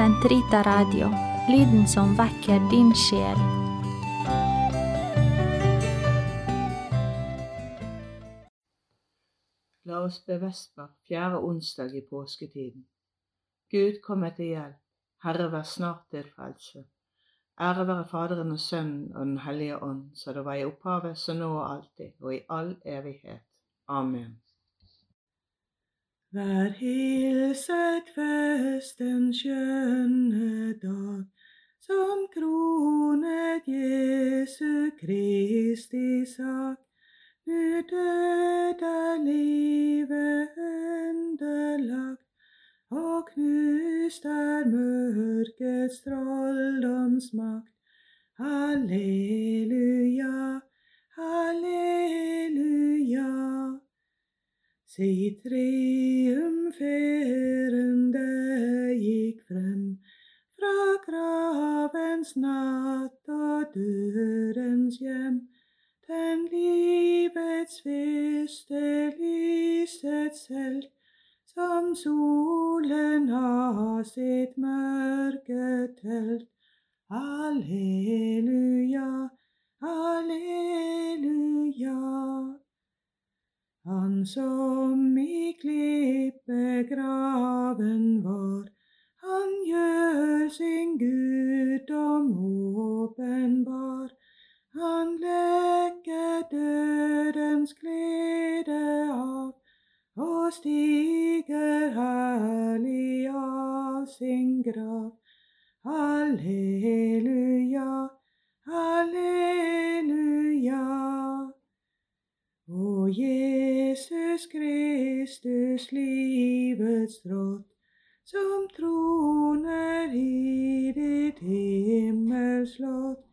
Sentrita Radio, lyden som vekker din sjel. La oss be vesper fjerde onsdag i påsketiden. Gud kom til hjelp, Herre vær snart til frelse. Ære være Faderen og Sønnen og Den hellige ånd, så det var i opphavet, så nå og alltid, og i all evighet. Amen. Vær hilset festen skjønne dag, som kronet Jesu Kristi sak. Død er livet underlagt, og knust er mørkets trolldomsmakt. Halleluja, Si triumferende gikk frem fra gravens natt og dørens hjem. Den livets første lysets helt, som solen har sitt mørke telt. Halleluja, Han som i klippegraven var, han gjør sin guddom åpenbar. Han lekker dødens glede av og stiger herlig av sin grav. Halleluja, halleluja. Jesus Kristus, livets drott, som troner i ditt himmelslott.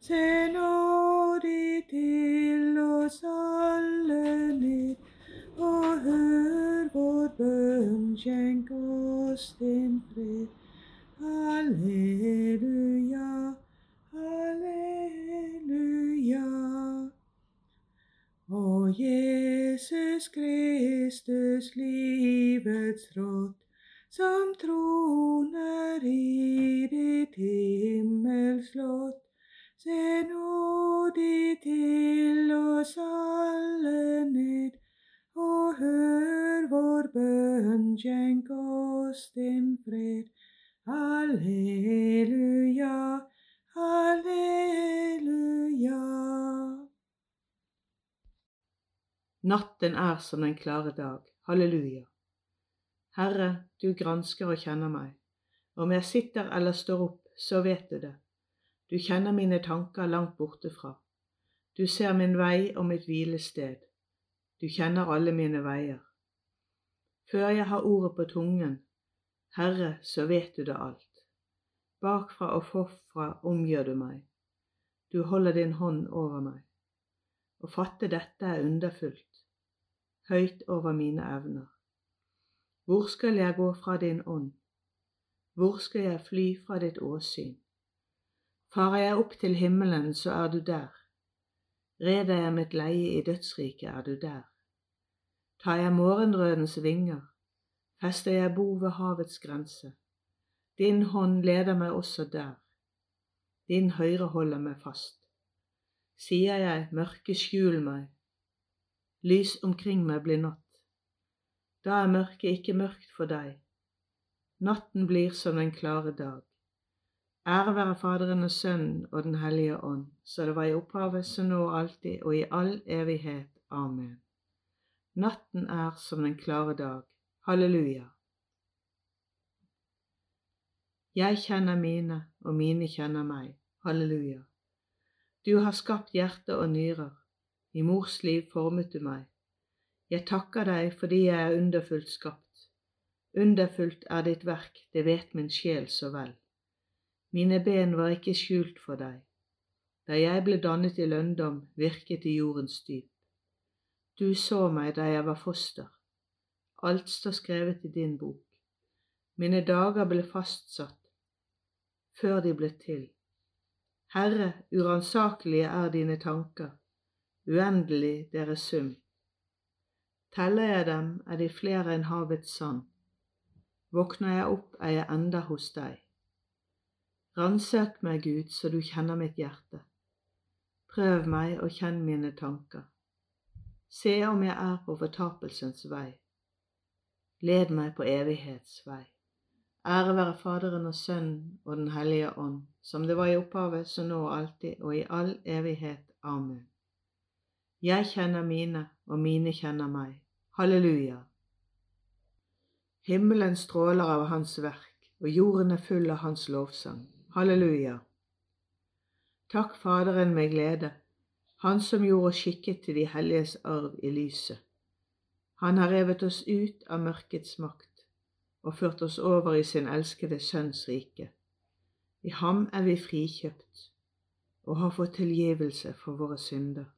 Se nådig til oss alle ned, og hør vår bønn, skjenk oss din livets råd, som troner i ditt himmelslott. Se nådig til oss alle ned, og hør vår bønn, skjenk oss din fred. Halleluja, halleluja. Natten er som den klare dag. Halleluja. Herre, du gransker og kjenner meg. Om jeg sitter eller står opp, så vet du det. Du kjenner mine tanker langt borte fra. Du ser min vei og mitt hvilested. Du kjenner alle mine veier. Før jeg har ordet på tungen, Herre, så vet du det alt. Bakfra og forfra omgjør du meg. Du holder din hånd over meg. Å fatte dette er underfullt, høyt over mine evner. Hvor skal jeg gå fra din ånd? Hvor skal jeg fly fra ditt åsyn? Farer jeg opp til himmelen, så er du der. Reder jeg mitt leie i dødsriket, er du der. Tar jeg morgenrødens vinger, fester jeg bo ved havets grense. Din hånd leder meg også der. Din høyre holder meg fast. Sier jeg, mørke skjul meg, lys omkring meg blir natt. Da er mørket ikke mørkt for deg. Natten blir som den klare dag. Ære være Faderen og Sønnen og Den hellige ånd, så det var i opphavet, så nå og alltid, og i all evighet. Amen. Natten er som den klare dag. Halleluja. Jeg kjenner mine, og mine kjenner meg. Halleluja. Du har skapt hjerte og nyrer. I mors liv formet du meg. Jeg takker deg fordi jeg er underfullt skapt. Underfullt er ditt verk, det vet min sjel så vel. Mine ben var ikke skjult for deg. Da jeg ble dannet i lønndom, virket i jordens dyp. Du så meg da jeg var foster. Alt står skrevet i din bok. Mine dager ble fastsatt før de ble til. Herre, uransakelige er dine tanker, uendelig deres sum. Teller jeg dem, er de flere enn havets sand. Våkner jeg opp, er jeg enda hos deg. Ransak meg, Gud, så du kjenner mitt hjerte. Prøv meg og kjenn mine tanker. Se om jeg er på fortapelsens vei. Led meg på evighetsvei. Ære være Faderen og Sønnen og Den hellige ånd, som det var i opphavet, så nå og alltid og i all evighet. Amen. Jeg kjenner mine, og mine kjenner meg. Halleluja. Himmelen stråler av Hans verk, og jorden er full av Hans lovsang. Halleluja. Takk Faderen med glede, Han som gjorde oss skikket til de helliges arv i lyset. Han har revet oss ut av mørkets makt og ført oss over i sin elskede Sønns rike. I ham er vi frikjøpt og har fått tilgivelse for våre synder.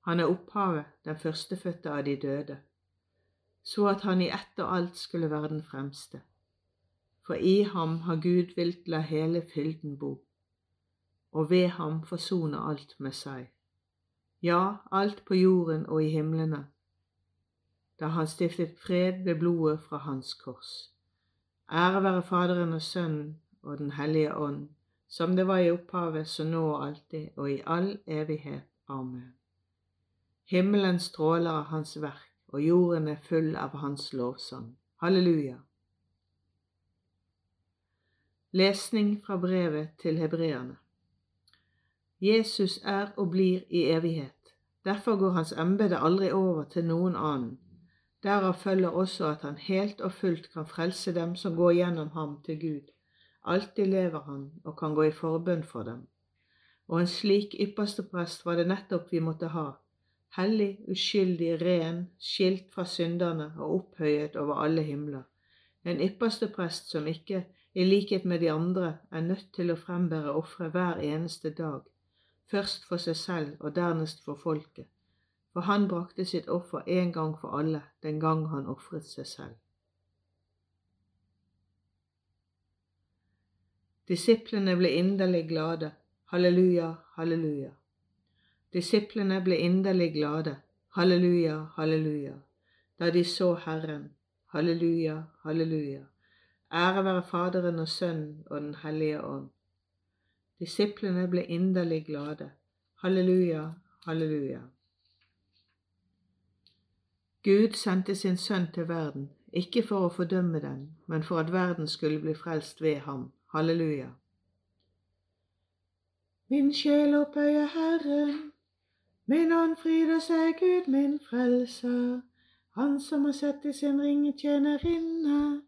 Han er opphavet, den førstefødte av de døde, så at han i ett og alt skulle være den fremste. For i ham har Gud vilt la hele fylden bo, og ved ham forsone alt med seg. Ja, alt på jorden og i himlene, da han stiftet fred ved blodet fra hans kors. Ære være Faderen og Sønnen og Den hellige ånd, som det var i opphavet, så nå og alltid, og i all evighet. Amen. Himmelen stråler av Hans verk, og jorden er full av Hans lovsang. Halleluja. Lesning fra brevet til hebreerne. Jesus er og blir i evighet. Derfor går hans embete aldri over til noen annen. Derav følger også at han helt og fullt kan frelse dem som går gjennom ham til Gud. Alltid lever han og kan gå i forbønn for dem. Og en slik ypperste prest var det nettopp vi måtte ha, hellig, uskyldig, ren, skilt fra synderne og opphøyet over alle himler. En ypperste prest som ikke, i likhet med de andre, er nødt til å frembære ofre hver eneste dag, først for seg selv og dernest for folket, for han brakte sitt offer en gang for alle den gang han ofret seg selv. Disiplene ble inderlig glade. Halleluja, halleluja. Disiplene ble inderlig glade. Halleluja, halleluja. Da de så Herren. Halleluja, halleluja. Ære være Faderen og Sønnen og Den hellige ånd. Disiplene ble inderlig glade. Halleluja, halleluja. Gud sendte sin sønn til verden, ikke for å fordømme den, men for at verden skulle bli frelst ved ham. Halleluja. Min sjel opphøyer Herren, min ånd fryder seg Gud min frelser, Han som har sett i sin ringe tjenerinne.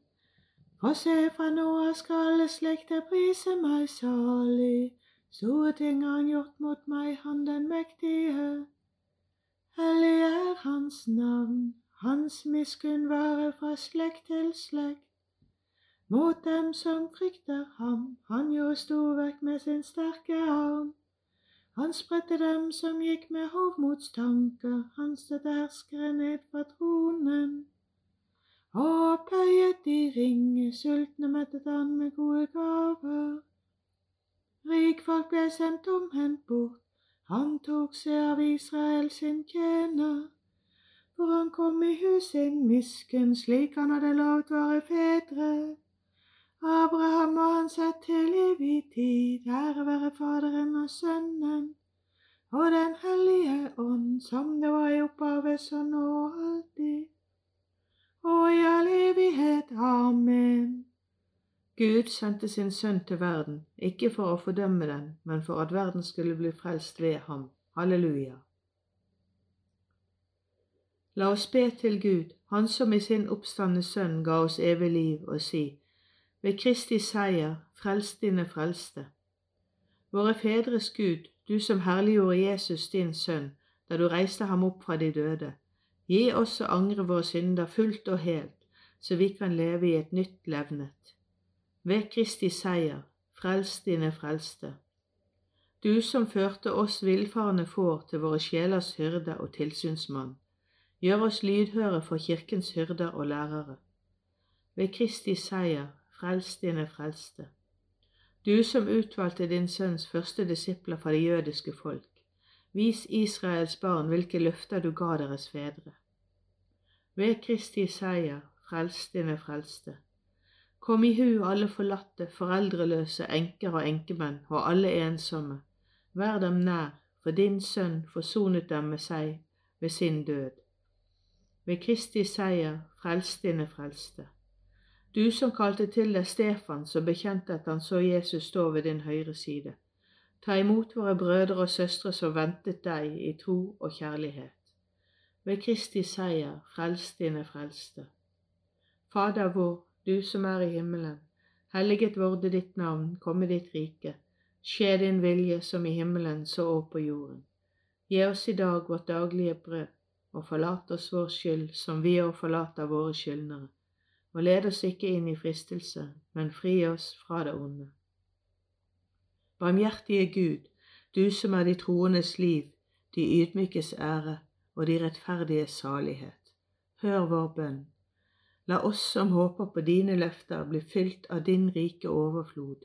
Og se, fra nå av skal alle slekter prise meg salig, store ting har han gjort mot meg, han den mektige. Hellig er hans navn, hans miskunn varer fra slekt til slekt. Mot dem som frykter ham, han gjorde storverk med sin sterke arm. Han spredte dem som gikk med hovmodstanker, han støtte herskere ned fra tronen. Og opphøyet de ringe, sultne mettet han med gode gaver. Rikfolk ble sendt omhendt bort, han tok seg av Israel sin tjener. For han kom i hus sin misken, slik han hadde lovt våre fedre. Gud sendte sin sønn til verden, ikke for å fordømme den, men for at verden skulle bli frelst ved ham. Halleluja. La oss be til Gud, Han som i sin oppstandende sønn ga oss evig liv, og si, ved Kristi seier frelst dine frelste. Våre fedres Gud, du som herliggjorde Jesus din sønn da du reiste ham opp fra de døde, gi oss å angre våre synder fullt og helt, så vi kan leve i et nytt levnet. Ved Kristi seier, frels dine frelste. Du som førte oss villfarne får til våre sjelers hyrde og tilsynsmann, gjør oss lydhøre for kirkens hyrder og lærere. Ved Kristi seier, frels dine frelste. Du som utvalgte din sønns første disipler fra det jødiske folk, vis Israels barn hvilke løfter du ga deres fedre. Ved Kristi seier, frels dine frelste. Kom i hu alle forlatte, foreldreløse, enker og enkemenn og alle ensomme. Vær dem nær, for din sønn forsonet dem med seg ved sin død. Ved Kristi seier, frels dine frelste. Du som kalte til deg Stefan, som bekjente at han så Jesus stå ved din høyre side. Ta imot våre brødre og søstre som ventet deg i tro og kjærlighet. Ved Kristi seier, frels dine frelste. Fader vår, du som er i himmelen. Helliget vorde ditt navn, komme ditt rike. Skje din vilje som i himmelen, så òg på jorden. Gi oss i dag vårt daglige brød, og forlat oss vår skyld, som vi òg forlater våre skyldnere. Og led oss ikke inn i fristelse, men fri oss fra det onde. Barmhjertige Gud, du som er de troendes liv, de ydmykes ære og de rettferdige salighet. Hør vår bønn. La oss som håper på dine løfter, bli fylt av din rike overflod.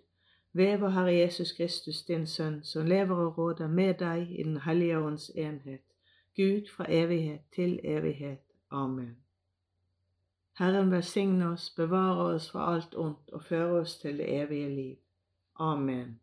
Ved vår Herre Jesus Kristus, din Sønn, som lever og råder med deg i Den hellige ånds enhet, Gud fra evighet til evighet. Amen. Herren velsigne oss, bevare oss fra alt ondt og føre oss til det evige liv. Amen.